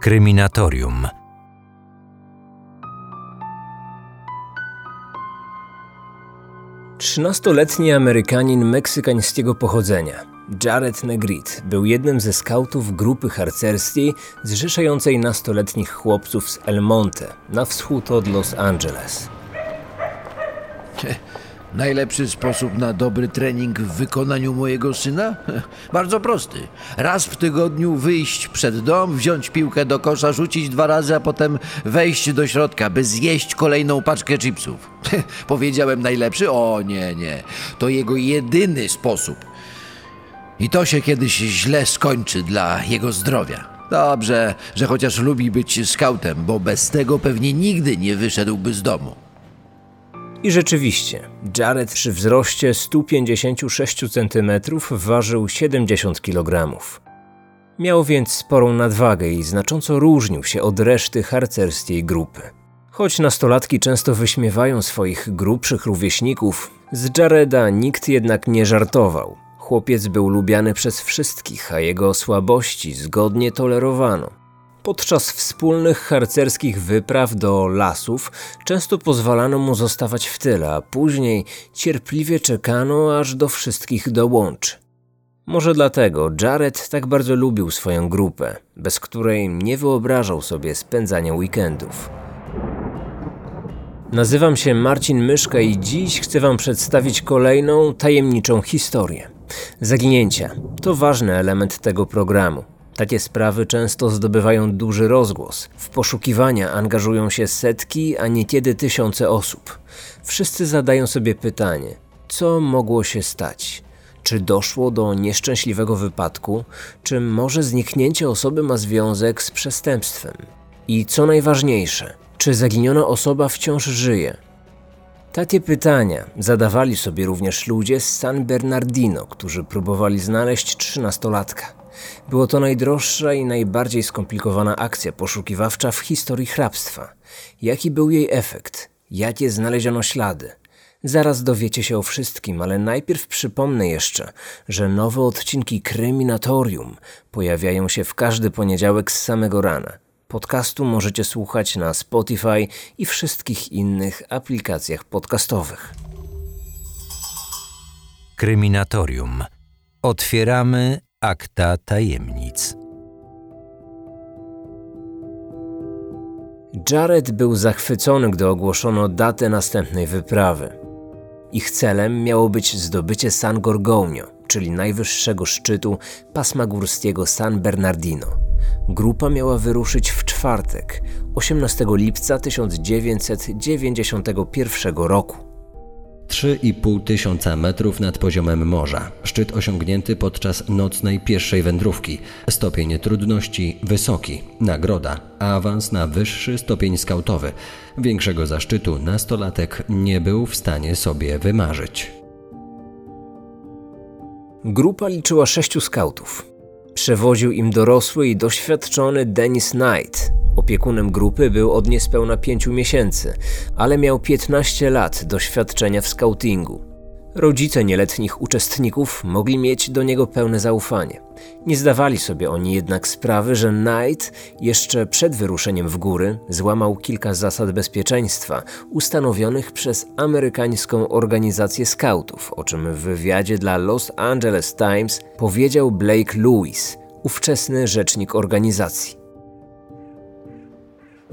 Kryminatorium. Trzynastoletni Amerykanin meksykańskiego pochodzenia, Jared Negrit, był jednym ze skautów grupy harcerskiej zrzeszającej nastoletnich chłopców z El Monte, na wschód od Los Angeles. Najlepszy sposób na dobry trening w wykonaniu mojego syna? Bardzo prosty. Raz w tygodniu wyjść przed dom, wziąć piłkę do kosza, rzucić dwa razy, a potem wejść do środka, by zjeść kolejną paczkę chipsów. Powiedziałem najlepszy? O nie, nie. To jego jedyny sposób. I to się kiedyś źle skończy dla jego zdrowia. Dobrze, że chociaż lubi być skautem, bo bez tego pewnie nigdy nie wyszedłby z domu. I rzeczywiście, Jared przy wzroście 156 cm ważył 70 kg. Miał więc sporą nadwagę i znacząco różnił się od reszty harcerskiej grupy. Choć nastolatki często wyśmiewają swoich grubszych rówieśników, z Jareda nikt jednak nie żartował. Chłopiec był lubiany przez wszystkich, a jego słabości zgodnie tolerowano. Podczas wspólnych harcerskich wypraw do lasów często pozwalano mu zostawać w tyle, a później cierpliwie czekano, aż do wszystkich dołączy. Może dlatego Jared tak bardzo lubił swoją grupę, bez której nie wyobrażał sobie spędzania weekendów. Nazywam się Marcin Myszka i dziś chcę Wam przedstawić kolejną tajemniczą historię. Zaginięcia to ważny element tego programu. Takie sprawy często zdobywają duży rozgłos. W poszukiwania angażują się setki, a niekiedy tysiące osób. Wszyscy zadają sobie pytanie: co mogło się stać? Czy doszło do nieszczęśliwego wypadku, czy może zniknięcie osoby ma związek z przestępstwem? I co najważniejsze, czy zaginiona osoba wciąż żyje? Takie pytania zadawali sobie również ludzie z San Bernardino, którzy próbowali znaleźć trzynastolatka. Było to najdroższa i najbardziej skomplikowana akcja poszukiwawcza w historii hrabstwa. Jaki był jej efekt? Jakie znaleziono ślady? Zaraz dowiecie się o wszystkim, ale najpierw przypomnę jeszcze, że nowe odcinki Kryminatorium pojawiają się w każdy poniedziałek z samego rana. Podcastu możecie słuchać na Spotify i wszystkich innych aplikacjach podcastowych. Kryminatorium. Otwieramy akta tajemnic. Jared był zachwycony, gdy ogłoszono datę następnej wyprawy. Ich celem miało być zdobycie San Gorgonio, czyli najwyższego szczytu pasma górskiego San Bernardino. Grupa miała wyruszyć w czwartek, 18 lipca 1991 roku. 3,5 tysiąca metrów nad poziomem morza. Szczyt osiągnięty podczas nocnej pierwszej wędrówki. Stopień trudności wysoki. Nagroda. Awans na wyższy stopień skautowy. Większego zaszczytu nastolatek nie był w stanie sobie wymarzyć. Grupa liczyła sześciu skautów. Przewoził im dorosły i doświadczony Dennis Knight. Opiekunem grupy był od niespełna pięciu miesięcy, ale miał 15 lat doświadczenia w skautingu. Rodzice nieletnich uczestników mogli mieć do niego pełne zaufanie. Nie zdawali sobie oni jednak sprawy, że Knight jeszcze przed wyruszeniem w góry złamał kilka zasad bezpieczeństwa ustanowionych przez amerykańską organizację skautów, o czym w wywiadzie dla Los Angeles Times powiedział Blake Lewis, ówczesny rzecznik organizacji.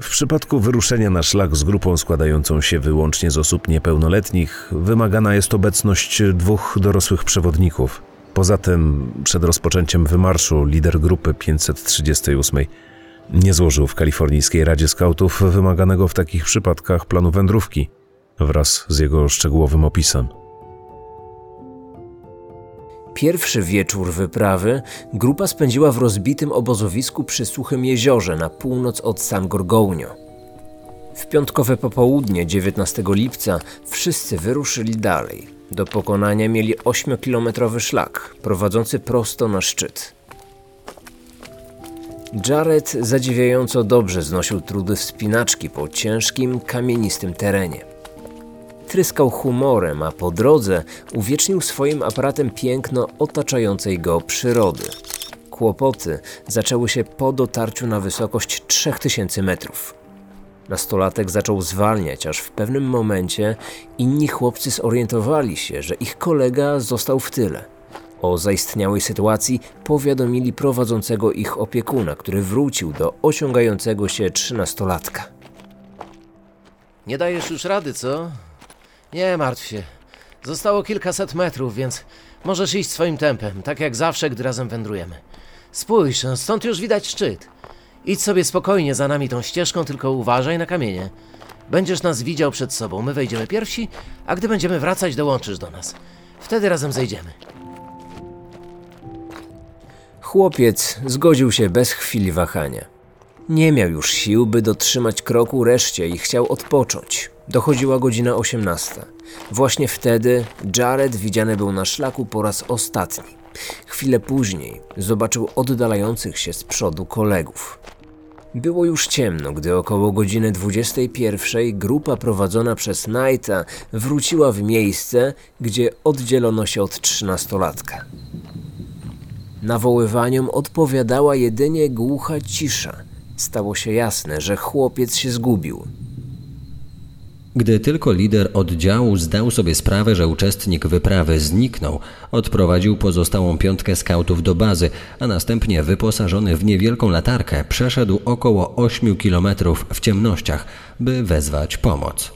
W przypadku wyruszenia na szlak z grupą składającą się wyłącznie z osób niepełnoletnich, wymagana jest obecność dwóch dorosłych przewodników. Poza tym, przed rozpoczęciem wymarszu, lider grupy 538 nie złożył w kalifornijskiej Radzie Skautów wymaganego w takich przypadkach planu wędrówki wraz z jego szczegółowym opisem. Pierwszy wieczór wyprawy grupa spędziła w rozbitym obozowisku przy Suchym Jeziorze na północ od San Gorgonio. W piątkowe popołudnie 19 lipca wszyscy wyruszyli dalej. Do pokonania mieli 8-kilometrowy szlak prowadzący prosto na szczyt. Jared zadziwiająco dobrze znosił trudy wspinaczki po ciężkim, kamienistym terenie. Tryskał humorem, a po drodze uwiecznił swoim aparatem piękno otaczającej go przyrody. Kłopoty zaczęły się po dotarciu na wysokość 3000 metrów. Nastolatek zaczął zwalniać, aż w pewnym momencie inni chłopcy zorientowali się, że ich kolega został w tyle. O zaistniałej sytuacji powiadomili prowadzącego ich opiekuna, który wrócił do osiągającego się trzynastolatka. Nie dajesz już rady, co? Nie martw się. Zostało kilkaset metrów, więc możesz iść swoim tempem, tak jak zawsze, gdy razem wędrujemy. Spójrz, stąd już widać szczyt. Idź sobie spokojnie za nami tą ścieżką, tylko uważaj na kamienie. Będziesz nas widział przed sobą, my wejdziemy pierwsi, a gdy będziemy wracać, dołączysz do nas. Wtedy razem zejdziemy. Chłopiec zgodził się bez chwili wahania. Nie miał już sił, by dotrzymać kroku reszcie i chciał odpocząć. Dochodziła godzina 18. Właśnie wtedy Jared widziany był na szlaku po raz ostatni. Chwilę później zobaczył oddalających się z przodu kolegów. Było już ciemno, gdy około godziny 21 grupa prowadzona przez Knighta wróciła w miejsce, gdzie oddzielono się od trzynastolatka. Nawoływaniom odpowiadała jedynie głucha cisza. Stało się jasne, że chłopiec się zgubił. Gdy tylko lider oddziału zdał sobie sprawę, że uczestnik wyprawy zniknął, odprowadził pozostałą piątkę skautów do bazy, a następnie wyposażony w niewielką latarkę przeszedł około 8 kilometrów w ciemnościach, by wezwać pomoc.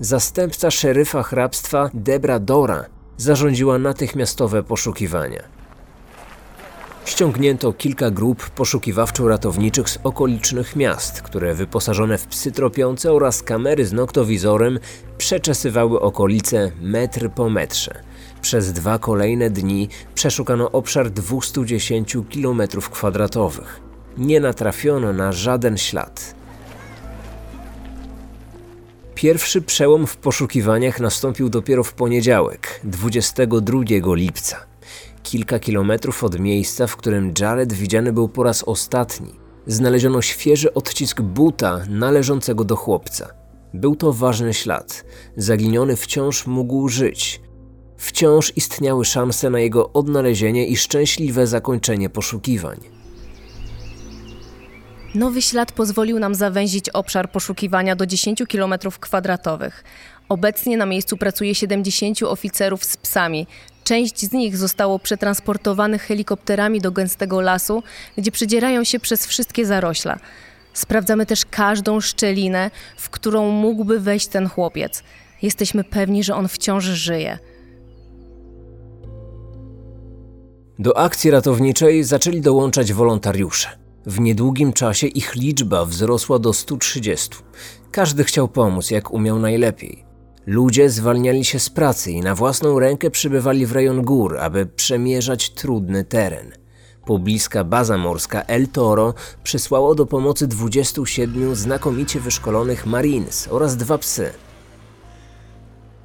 Zastępca szeryfa hrabstwa Debra Dora zarządziła natychmiastowe poszukiwania. Ściągnięto kilka grup poszukiwawczo-ratowniczych z okolicznych miast, które wyposażone w psy tropiące oraz kamery z noktowizorem przeczesywały okolice metr po metrze. Przez dwa kolejne dni przeszukano obszar 210 km2. Nie natrafiono na żaden ślad. Pierwszy przełom w poszukiwaniach nastąpił dopiero w poniedziałek, 22 lipca kilka kilometrów od miejsca, w którym Jared widziany był po raz ostatni, znaleziono świeży odcisk buta należącego do chłopca. Był to ważny ślad. Zaginiony wciąż mógł żyć. Wciąż istniały szanse na jego odnalezienie i szczęśliwe zakończenie poszukiwań. Nowy ślad pozwolił nam zawęzić obszar poszukiwania do 10 km kwadratowych. Obecnie na miejscu pracuje 70 oficerów z psami, Część z nich zostało przetransportowanych helikopterami do gęstego lasu, gdzie przedzierają się przez wszystkie zarośla. Sprawdzamy też każdą szczelinę, w którą mógłby wejść ten chłopiec. Jesteśmy pewni, że on wciąż żyje. Do akcji ratowniczej zaczęli dołączać wolontariusze. W niedługim czasie ich liczba wzrosła do 130. Każdy chciał pomóc jak umiał najlepiej. Ludzie zwalniali się z pracy i na własną rękę przybywali w rejon gór, aby przemierzać trudny teren. Pobliska baza morska El Toro przysłało do pomocy 27 znakomicie wyszkolonych Marines oraz dwa psy.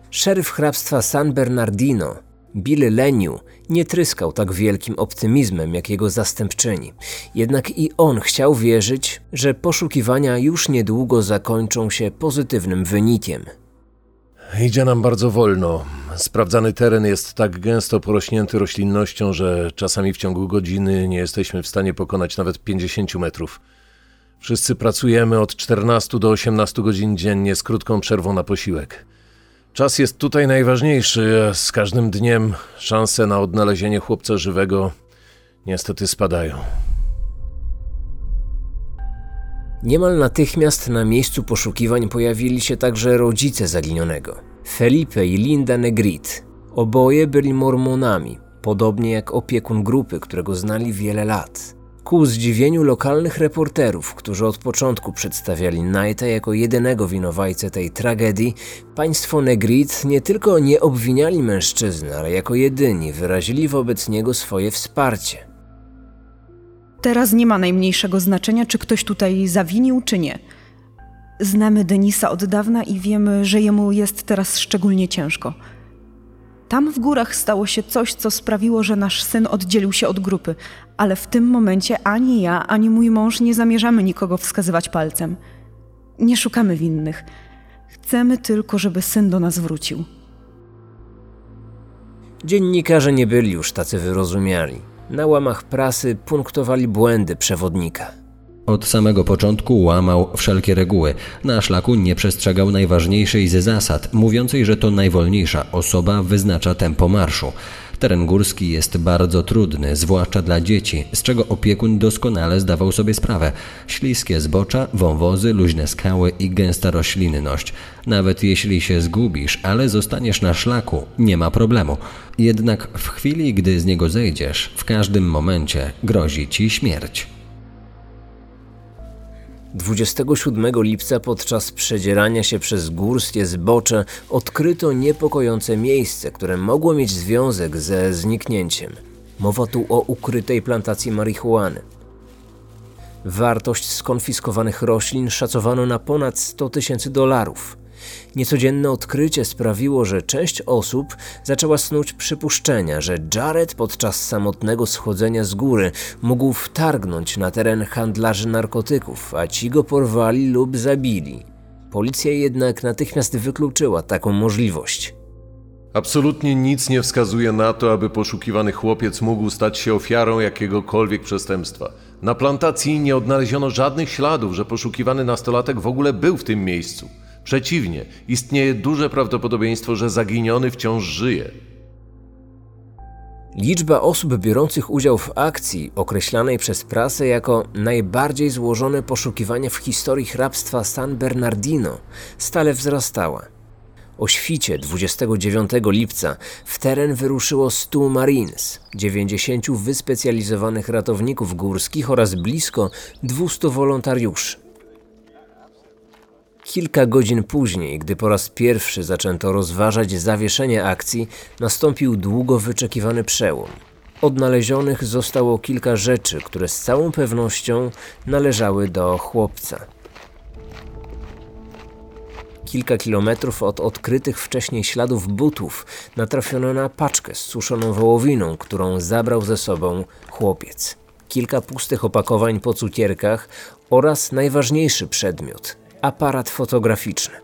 Szeryf hrabstwa San Bernardino, Bill Leniu, nie tryskał tak wielkim optymizmem jak jego zastępczyni. Jednak i on chciał wierzyć, że poszukiwania już niedługo zakończą się pozytywnym wynikiem. Idzie nam bardzo wolno. Sprawdzany teren jest tak gęsto porośnięty roślinnością, że czasami w ciągu godziny nie jesteśmy w stanie pokonać nawet 50 metrów. Wszyscy pracujemy od 14 do 18 godzin dziennie z krótką przerwą na posiłek. Czas jest tutaj najważniejszy, a z każdym dniem szanse na odnalezienie chłopca żywego niestety spadają. Niemal natychmiast na miejscu poszukiwań pojawili się także rodzice zaginionego, Felipe i Linda Negrit. Oboje byli mormonami, podobnie jak opiekun grupy, którego znali wiele lat. Ku zdziwieniu lokalnych reporterów, którzy od początku przedstawiali Knighta jako jedynego winowajcę tej tragedii, państwo Negrit nie tylko nie obwiniali mężczyzny, ale jako jedyni wyrazili wobec niego swoje wsparcie. Teraz nie ma najmniejszego znaczenia, czy ktoś tutaj zawinił, czy nie. Znamy Denisa od dawna i wiemy, że jemu jest teraz szczególnie ciężko. Tam w górach stało się coś, co sprawiło, że nasz syn oddzielił się od grupy, ale w tym momencie ani ja, ani mój mąż nie zamierzamy nikogo wskazywać palcem. Nie szukamy winnych. Chcemy tylko, żeby syn do nas wrócił. Dziennikarze nie byli już tacy wyrozumiali. Na łamach prasy punktowali błędy przewodnika. Od samego początku łamał wszelkie reguły. Na szlaku nie przestrzegał najważniejszej ze zasad, mówiącej, że to najwolniejsza osoba wyznacza tempo marszu. Teren górski jest bardzo trudny, zwłaszcza dla dzieci, z czego opiekun doskonale zdawał sobie sprawę. Śliskie zbocza, wąwozy, luźne skały i gęsta roślinność. Nawet jeśli się zgubisz, ale zostaniesz na szlaku, nie ma problemu. Jednak w chwili, gdy z niego zejdziesz, w każdym momencie grozi ci śmierć. 27 lipca podczas przedzierania się przez górskie zbocze odkryto niepokojące miejsce, które mogło mieć związek ze zniknięciem. Mowa tu o ukrytej plantacji marihuany. Wartość skonfiskowanych roślin szacowano na ponad 100 tysięcy dolarów. Niecodzienne odkrycie sprawiło, że część osób zaczęła snuć przypuszczenia, że Jared podczas samotnego schodzenia z góry mógł wtargnąć na teren handlarzy narkotyków, a ci go porwali lub zabili. Policja jednak natychmiast wykluczyła taką możliwość. Absolutnie nic nie wskazuje na to, aby poszukiwany chłopiec mógł stać się ofiarą jakiegokolwiek przestępstwa. Na plantacji nie odnaleziono żadnych śladów, że poszukiwany nastolatek w ogóle był w tym miejscu. Przeciwnie, istnieje duże prawdopodobieństwo, że zaginiony wciąż żyje. Liczba osób biorących udział w akcji, określanej przez prasę jako najbardziej złożone poszukiwanie w historii hrabstwa San Bernardino, stale wzrastała. O świcie 29 lipca w teren wyruszyło 100 Marines, 90 wyspecjalizowanych ratowników górskich oraz blisko 200 wolontariuszy. Kilka godzin później, gdy po raz pierwszy zaczęto rozważać zawieszenie akcji, nastąpił długo wyczekiwany przełom. Odnalezionych zostało kilka rzeczy, które z całą pewnością należały do chłopca. Kilka kilometrów od odkrytych wcześniej śladów butów natrafiono na paczkę z suszoną wołowiną, którą zabrał ze sobą chłopiec. Kilka pustych opakowań po cukierkach oraz najważniejszy przedmiot aparat fotograficzny.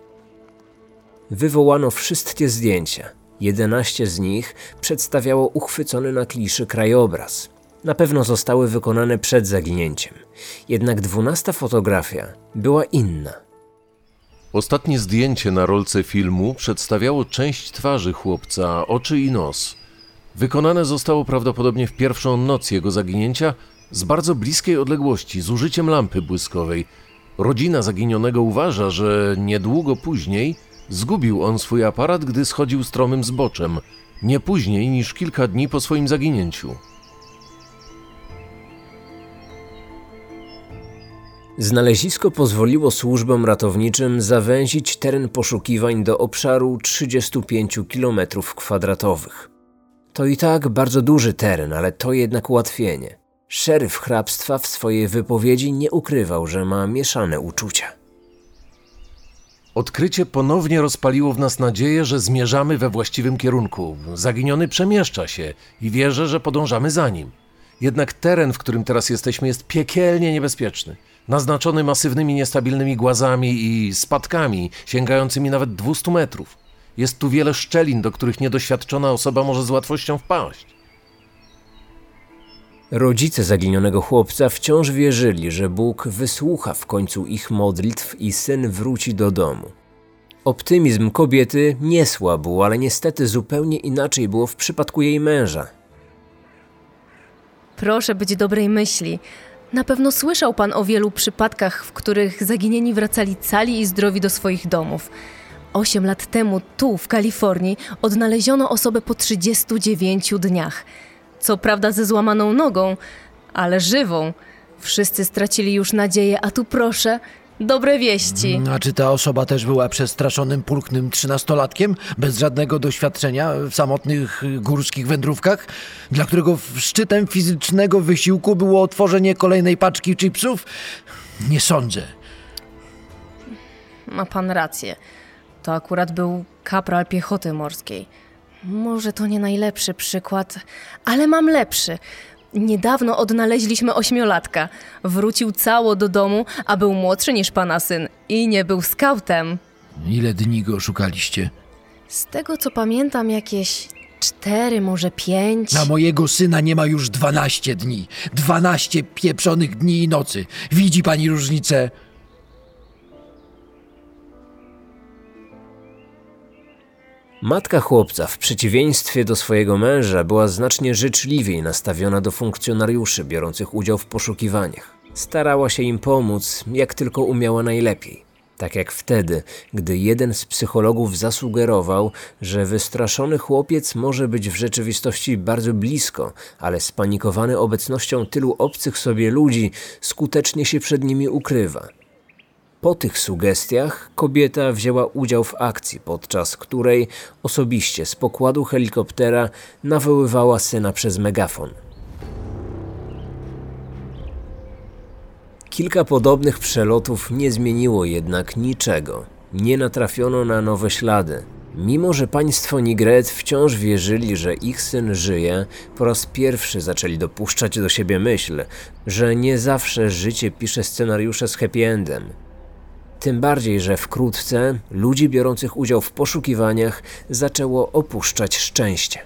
Wywołano wszystkie zdjęcia. 11 z nich przedstawiało uchwycony na kliszy krajobraz. Na pewno zostały wykonane przed zaginięciem. Jednak dwunasta fotografia była inna. Ostatnie zdjęcie na rolce filmu przedstawiało część twarzy chłopca, oczy i nos. Wykonane zostało prawdopodobnie w pierwszą noc jego zaginięcia z bardzo bliskiej odległości, z użyciem lampy błyskowej, Rodzina zaginionego uważa, że niedługo później zgubił on swój aparat, gdy schodził stromym zboczem, nie później niż kilka dni po swoim zaginięciu. Znalezisko pozwoliło służbom ratowniczym zawęzić teren poszukiwań do obszaru 35 km2. To i tak bardzo duży teren, ale to jednak ułatwienie. Szeryf hrabstwa w swojej wypowiedzi nie ukrywał, że ma mieszane uczucia. Odkrycie ponownie rozpaliło w nas nadzieję, że zmierzamy we właściwym kierunku. Zaginiony przemieszcza się i wierzę, że podążamy za nim. Jednak teren, w którym teraz jesteśmy, jest piekielnie niebezpieczny. Naznaczony masywnymi, niestabilnymi głazami i spadkami, sięgającymi nawet 200 metrów. Jest tu wiele szczelin, do których niedoświadczona osoba może z łatwością wpaść. Rodzice zaginionego chłopca wciąż wierzyli, że Bóg wysłucha w końcu ich modlitw i syn wróci do domu. Optymizm kobiety nie słabł, ale niestety zupełnie inaczej było w przypadku jej męża. Proszę być dobrej myśli. Na pewno słyszał pan o wielu przypadkach, w których zaginieni wracali cali i zdrowi do swoich domów. Osiem lat temu tu, w Kalifornii, odnaleziono osobę po 39 dniach – co prawda ze złamaną nogą, ale żywą. Wszyscy stracili już nadzieję, a tu proszę, dobre wieści. A czy ta osoba też była przestraszonym, pulchnym trzynastolatkiem, bez żadnego doświadczenia w samotnych górskich wędrówkach, dla którego szczytem fizycznego wysiłku było otworzenie kolejnej paczki chipsów? Nie sądzę. Ma pan rację. To akurat był kapral piechoty morskiej. Może to nie najlepszy przykład, ale mam lepszy. Niedawno odnaleźliśmy ośmiolatka. Wrócił cało do domu, a był młodszy niż pana syn i nie był skautem. Ile dni go szukaliście? Z tego co pamiętam, jakieś cztery, może pięć. Na mojego syna nie ma już 12 dni. 12 pieprzonych dni i nocy. Widzi pani różnicę? Matka chłopca, w przeciwieństwie do swojego męża, była znacznie życzliwiej nastawiona do funkcjonariuszy biorących udział w poszukiwaniach. Starała się im pomóc, jak tylko umiała najlepiej. Tak jak wtedy, gdy jeden z psychologów zasugerował, że wystraszony chłopiec może być w rzeczywistości bardzo blisko, ale spanikowany obecnością tylu obcych sobie ludzi skutecznie się przed nimi ukrywa. Po tych sugestiach kobieta wzięła udział w akcji, podczas której osobiście z pokładu helikoptera nawoływała syna przez megafon. Kilka podobnych przelotów nie zmieniło jednak niczego. Nie natrafiono na nowe ślady. Mimo, że państwo Nigret wciąż wierzyli, że ich syn żyje, po raz pierwszy zaczęli dopuszczać do siebie myśl, że nie zawsze życie pisze scenariusze z happy endem. Tym bardziej, że wkrótce ludzi biorących udział w poszukiwaniach zaczęło opuszczać szczęście.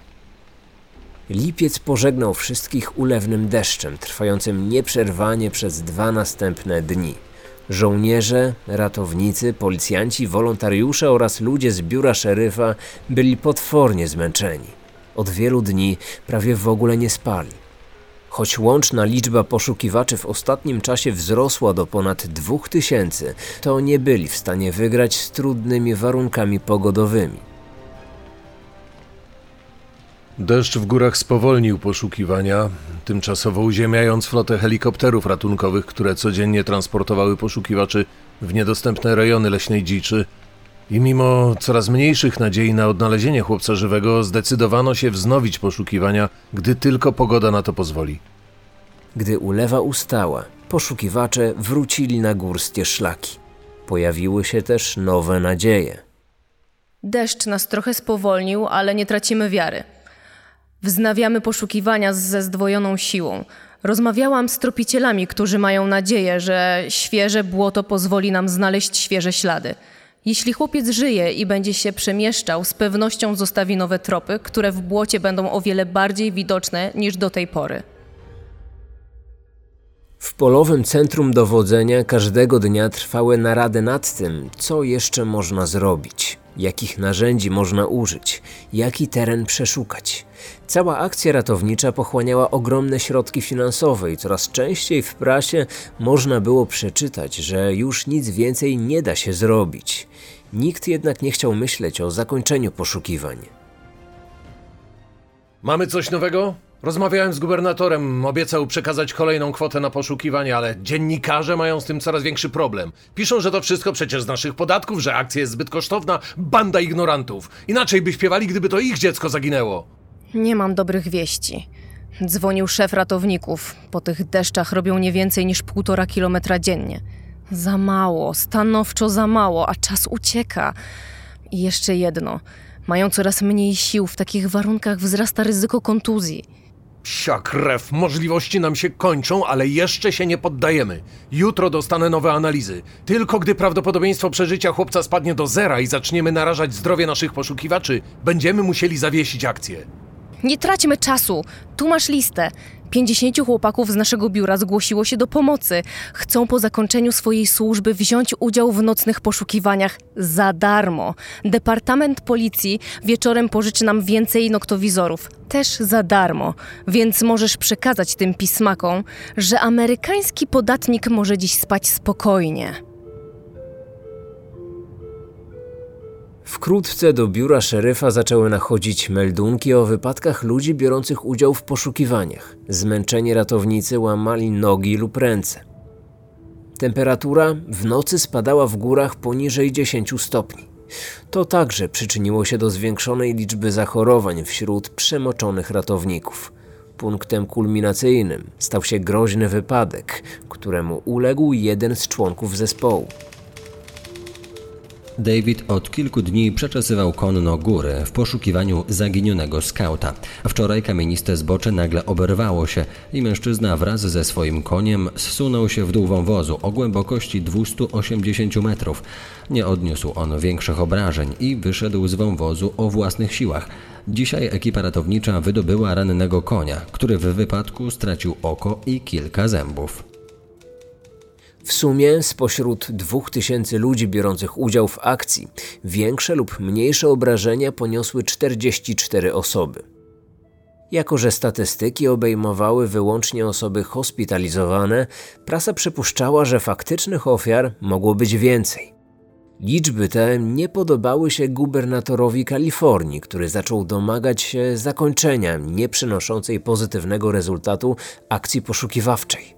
Lipiec pożegnał wszystkich ulewnym deszczem, trwającym nieprzerwanie przez dwa następne dni. Żołnierze, ratownicy, policjanci, wolontariusze oraz ludzie z biura szeryfa byli potwornie zmęczeni. Od wielu dni prawie w ogóle nie spali. Choć łączna liczba poszukiwaczy w ostatnim czasie wzrosła do ponad dwóch tysięcy, to nie byli w stanie wygrać z trudnymi warunkami pogodowymi. Deszcz w górach spowolnił poszukiwania, tymczasowo uziemiając flotę helikopterów ratunkowych, które codziennie transportowały poszukiwaczy w niedostępne rejony leśnej dziczy. I mimo coraz mniejszych nadziei na odnalezienie chłopca żywego, zdecydowano się wznowić poszukiwania, gdy tylko pogoda na to pozwoli. Gdy ulewa ustała, poszukiwacze wrócili na górskie szlaki. Pojawiły się też nowe nadzieje. Deszcz nas trochę spowolnił, ale nie tracimy wiary. Wznawiamy poszukiwania ze zdwojoną siłą. Rozmawiałam z tropicielami, którzy mają nadzieję, że świeże błoto pozwoli nam znaleźć świeże ślady. Jeśli chłopiec żyje i będzie się przemieszczał, z pewnością zostawi nowe tropy, które w błocie będą o wiele bardziej widoczne niż do tej pory. W polowym centrum dowodzenia każdego dnia trwały narady nad tym, co jeszcze można zrobić, jakich narzędzi można użyć, jaki teren przeszukać. Cała akcja ratownicza pochłaniała ogromne środki finansowe i coraz częściej w prasie można było przeczytać, że już nic więcej nie da się zrobić. Nikt jednak nie chciał myśleć o zakończeniu poszukiwań. Mamy coś nowego? Rozmawiałem z gubernatorem, obiecał przekazać kolejną kwotę na poszukiwania, ale dziennikarze mają z tym coraz większy problem. Piszą, że to wszystko przecież z naszych podatków, że akcja jest zbyt kosztowna, banda ignorantów. Inaczej by śpiewali, gdyby to ich dziecko zaginęło. Nie mam dobrych wieści. Dzwonił szef ratowników. Po tych deszczach robią nie więcej niż półtora kilometra dziennie. Za mało, stanowczo za mało, a czas ucieka. I jeszcze jedno. Mają coraz mniej sił, w takich warunkach wzrasta ryzyko kontuzji. Psia krew, możliwości nam się kończą, ale jeszcze się nie poddajemy. Jutro dostanę nowe analizy. Tylko gdy prawdopodobieństwo przeżycia chłopca spadnie do zera i zaczniemy narażać zdrowie naszych poszukiwaczy, będziemy musieli zawiesić akcję. Nie traćmy czasu. Tu masz listę. 50 chłopaków z naszego biura zgłosiło się do pomocy. Chcą po zakończeniu swojej służby wziąć udział w nocnych poszukiwaniach za darmo. Departament Policji wieczorem pożyczy nam więcej noktowizorów. Też za darmo. Więc możesz przekazać tym pismakom, że amerykański podatnik może dziś spać spokojnie. Wkrótce do biura szeryfa zaczęły nachodzić meldunki o wypadkach ludzi biorących udział w poszukiwaniach. Zmęczeni ratownicy łamali nogi lub ręce. Temperatura w nocy spadała w górach poniżej 10 stopni. To także przyczyniło się do zwiększonej liczby zachorowań wśród przemoczonych ratowników. Punktem kulminacyjnym stał się groźny wypadek, któremu uległ jeden z członków zespołu. David od kilku dni przeczesywał konno góry w poszukiwaniu zaginionego skauta. Wczoraj kamieniste zbocze nagle oberwało się i mężczyzna wraz ze swoim koniem zsunął się w dół wąwozu o głębokości 280 metrów. Nie odniósł on większych obrażeń i wyszedł z wąwozu o własnych siłach. Dzisiaj ekipa ratownicza wydobyła rannego konia, który w wypadku stracił oko i kilka zębów. W sumie spośród dwóch tysięcy ludzi biorących udział w akcji, większe lub mniejsze obrażenia poniosły 44 osoby. Jako, że statystyki obejmowały wyłącznie osoby hospitalizowane, prasa przypuszczała, że faktycznych ofiar mogło być więcej. Liczby te nie podobały się gubernatorowi Kalifornii, który zaczął domagać się zakończenia nieprzynoszącej pozytywnego rezultatu akcji poszukiwawczej.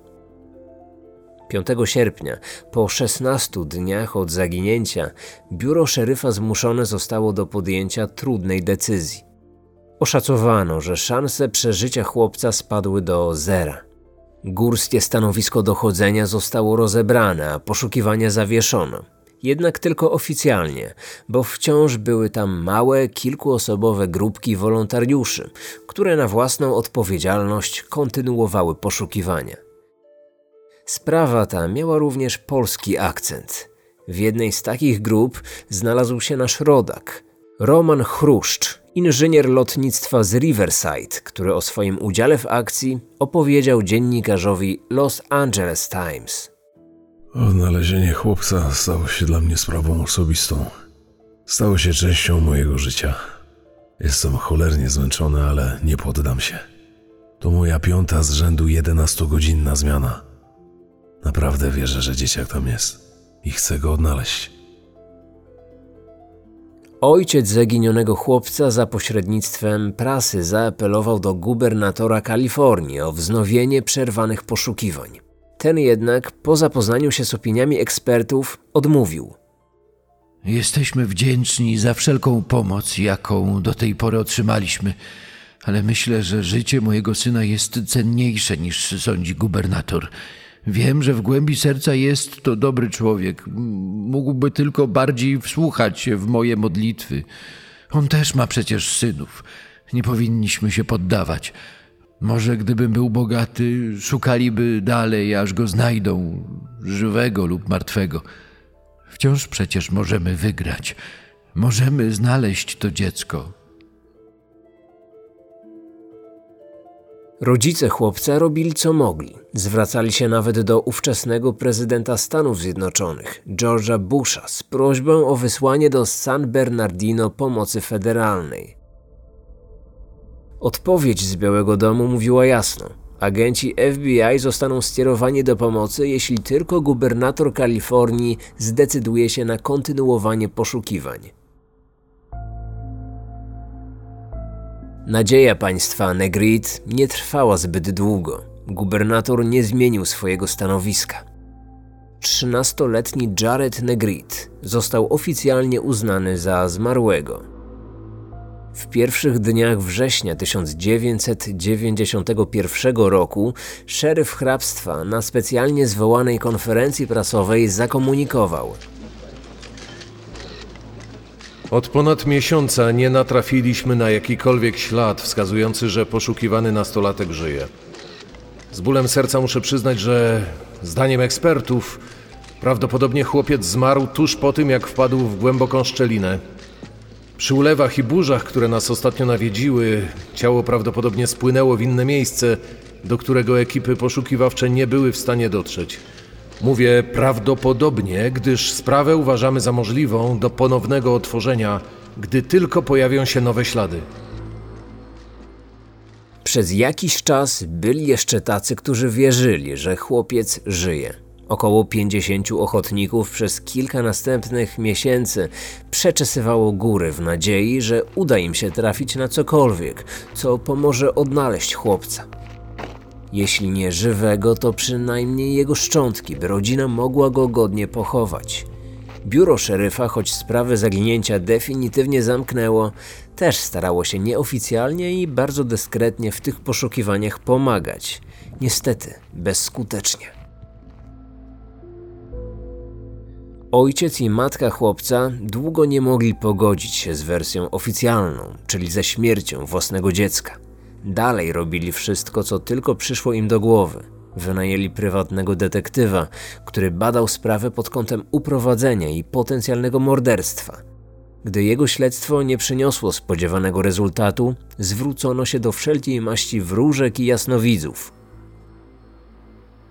5 sierpnia, po 16 dniach od zaginięcia, biuro szeryfa zmuszone zostało do podjęcia trudnej decyzji. Oszacowano, że szanse przeżycia chłopca spadły do zera. Górskie stanowisko dochodzenia zostało rozebrane, a poszukiwania zawieszono. Jednak tylko oficjalnie, bo wciąż były tam małe, kilkuosobowe grupki wolontariuszy, które na własną odpowiedzialność kontynuowały poszukiwania. Sprawa ta miała również polski akcent. W jednej z takich grup znalazł się nasz rodak, Roman Chruszcz, inżynier lotnictwa z Riverside, który o swoim udziale w akcji opowiedział dziennikarzowi Los Angeles Times. Odnalezienie chłopca stało się dla mnie sprawą osobistą. Stało się częścią mojego życia. Jestem cholernie zmęczony, ale nie poddam się. To moja piąta z rzędu 11-godzinna zmiana. Naprawdę wierzę, że dzieciak tam jest i chcę go odnaleźć. Ojciec zaginionego chłopca za pośrednictwem prasy zaapelował do gubernatora Kalifornii o wznowienie przerwanych poszukiwań. Ten jednak, po zapoznaniu się z opiniami ekspertów, odmówił. Jesteśmy wdzięczni za wszelką pomoc, jaką do tej pory otrzymaliśmy, ale myślę, że życie mojego syna jest cenniejsze niż sądzi gubernator. Wiem, że w głębi serca jest to dobry człowiek. Mógłby tylko bardziej wsłuchać się w moje modlitwy. On też ma przecież synów. Nie powinniśmy się poddawać. Może gdybym był bogaty, szukaliby dalej, aż go znajdą, żywego lub martwego. Wciąż przecież możemy wygrać. Możemy znaleźć to dziecko. Rodzice chłopca robili co mogli. Zwracali się nawet do ówczesnego prezydenta Stanów Zjednoczonych, George'a Busha, z prośbą o wysłanie do San Bernardino pomocy federalnej. Odpowiedź z Białego Domu mówiła jasno. Agenci FBI zostaną skierowani do pomocy, jeśli tylko gubernator Kalifornii zdecyduje się na kontynuowanie poszukiwań. Nadzieja państwa Negrit nie trwała zbyt długo. Gubernator nie zmienił swojego stanowiska. 13-letni Jared Negrit został oficjalnie uznany za zmarłego. W pierwszych dniach września 1991 roku szeryf hrabstwa na specjalnie zwołanej konferencji prasowej zakomunikował – od ponad miesiąca nie natrafiliśmy na jakikolwiek ślad wskazujący, że poszukiwany nastolatek żyje. Z bólem serca muszę przyznać, że zdaniem ekspertów prawdopodobnie chłopiec zmarł tuż po tym, jak wpadł w głęboką szczelinę. Przy ulewach i burzach, które nas ostatnio nawiedziły, ciało prawdopodobnie spłynęło w inne miejsce, do którego ekipy poszukiwawcze nie były w stanie dotrzeć. Mówię prawdopodobnie, gdyż sprawę uważamy za możliwą do ponownego otworzenia, gdy tylko pojawią się nowe ślady. Przez jakiś czas byli jeszcze tacy, którzy wierzyli, że chłopiec żyje. Około 50 ochotników przez kilka następnych miesięcy przeczesywało góry w nadziei, że uda im się trafić na cokolwiek, co pomoże odnaleźć chłopca. Jeśli nie żywego, to przynajmniej jego szczątki, by rodzina mogła go godnie pochować. Biuro szeryfa, choć sprawę zaginięcia definitywnie zamknęło, też starało się nieoficjalnie i bardzo dyskretnie w tych poszukiwaniach pomagać. Niestety, bezskutecznie. Ojciec i matka chłopca długo nie mogli pogodzić się z wersją oficjalną, czyli ze śmiercią własnego dziecka. Dalej robili wszystko, co tylko przyszło im do głowy. Wynajęli prywatnego detektywa, który badał sprawę pod kątem uprowadzenia i potencjalnego morderstwa. Gdy jego śledztwo nie przyniosło spodziewanego rezultatu, zwrócono się do wszelkiej maści wróżek i jasnowidzów.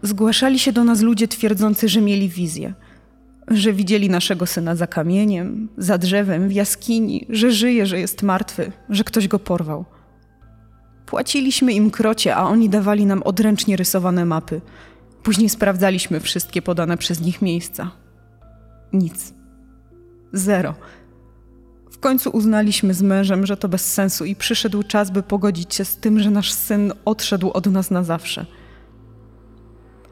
Zgłaszali się do nas ludzie twierdzący, że mieli wizję. Że widzieli naszego syna za kamieniem, za drzewem, w jaskini, że żyje, że jest martwy, że ktoś go porwał. Płaciliśmy im krocie, a oni dawali nam odręcznie rysowane mapy. Później sprawdzaliśmy wszystkie podane przez nich miejsca. Nic. Zero. W końcu uznaliśmy z mężem, że to bez sensu i przyszedł czas, by pogodzić się z tym, że nasz syn odszedł od nas na zawsze.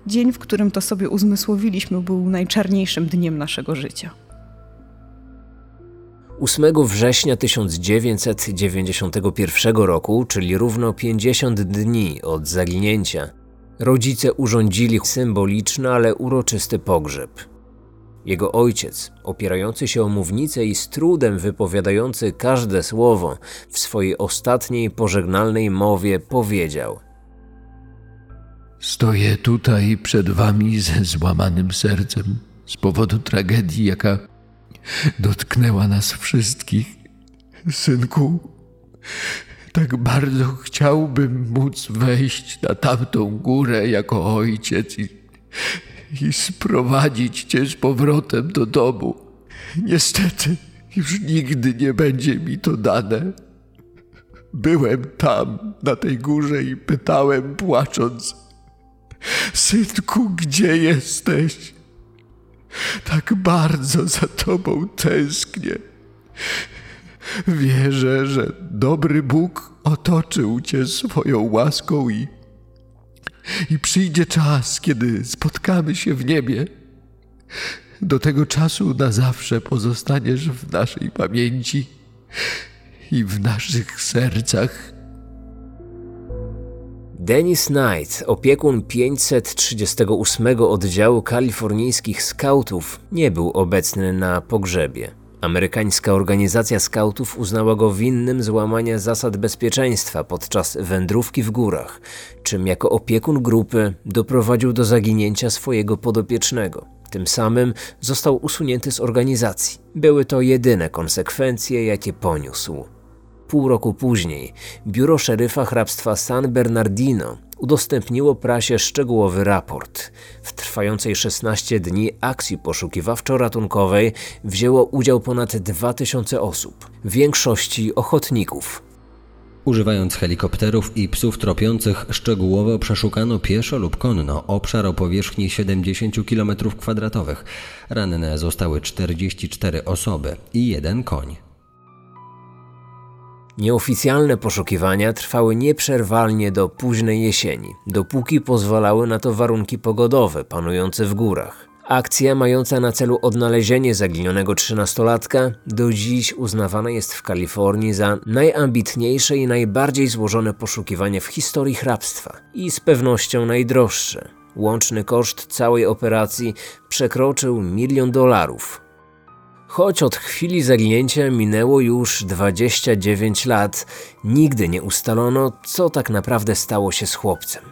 Dzień, w którym to sobie uzmysłowiliśmy, był najczarniejszym dniem naszego życia. 8 września 1991 roku, czyli równo 50 dni od zaginięcia, rodzice urządzili symboliczny, ale uroczysty pogrzeb. Jego ojciec, opierający się o mównicę i z trudem wypowiadający każde słowo, w swojej ostatniej pożegnalnej mowie powiedział: Stoję tutaj przed wami ze złamanym sercem z powodu tragedii, jaka dotknęła nas wszystkich. Synku, tak bardzo chciałbym móc wejść na tamtą górę jako ojciec i, i sprowadzić cię z powrotem do domu. Niestety, już nigdy nie będzie mi to dane. Byłem tam, na tej górze i pytałem, płacząc: Synku, gdzie jesteś? Tak bardzo za tobą tęsknię. Wierzę, że dobry Bóg otoczył cię swoją łaską i, i przyjdzie czas, kiedy spotkamy się w niebie. Do tego czasu na zawsze pozostaniesz w naszej pamięci i w naszych sercach. Dennis Knight, opiekun 538 oddziału kalifornijskich skautów, nie był obecny na pogrzebie. Amerykańska organizacja skautów uznała go winnym złamania zasad bezpieczeństwa podczas wędrówki w górach, czym jako opiekun grupy doprowadził do zaginięcia swojego podopiecznego. Tym samym został usunięty z organizacji. Były to jedyne konsekwencje, jakie poniósł. Pół roku później biuro szeryfa hrabstwa San Bernardino udostępniło prasie szczegółowy raport. W trwającej 16 dni akcji poszukiwawczo-ratunkowej wzięło udział ponad 2000 osób, większości ochotników. Używając helikopterów i psów tropiących, szczegółowo przeszukano pieszo lub konno obszar o powierzchni 70 km2. Ranne zostały 44 osoby i jeden koń. Nieoficjalne poszukiwania trwały nieprzerwalnie do późnej jesieni, dopóki pozwalały na to warunki pogodowe panujące w górach. Akcja mająca na celu odnalezienie zaginionego trzynastolatka do dziś uznawana jest w Kalifornii za najambitniejsze i najbardziej złożone poszukiwanie w historii hrabstwa i z pewnością najdroższe. Łączny koszt całej operacji przekroczył milion dolarów, Choć od chwili zaginięcia minęło już 29 lat, nigdy nie ustalono, co tak naprawdę stało się z chłopcem.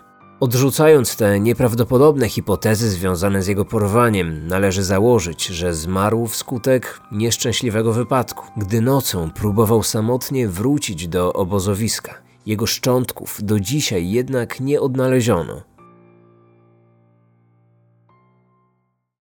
Odrzucając te nieprawdopodobne hipotezy związane z jego porwaniem, należy założyć, że zmarł wskutek nieszczęśliwego wypadku, gdy nocą próbował samotnie wrócić do obozowiska. Jego szczątków do dzisiaj jednak nie odnaleziono.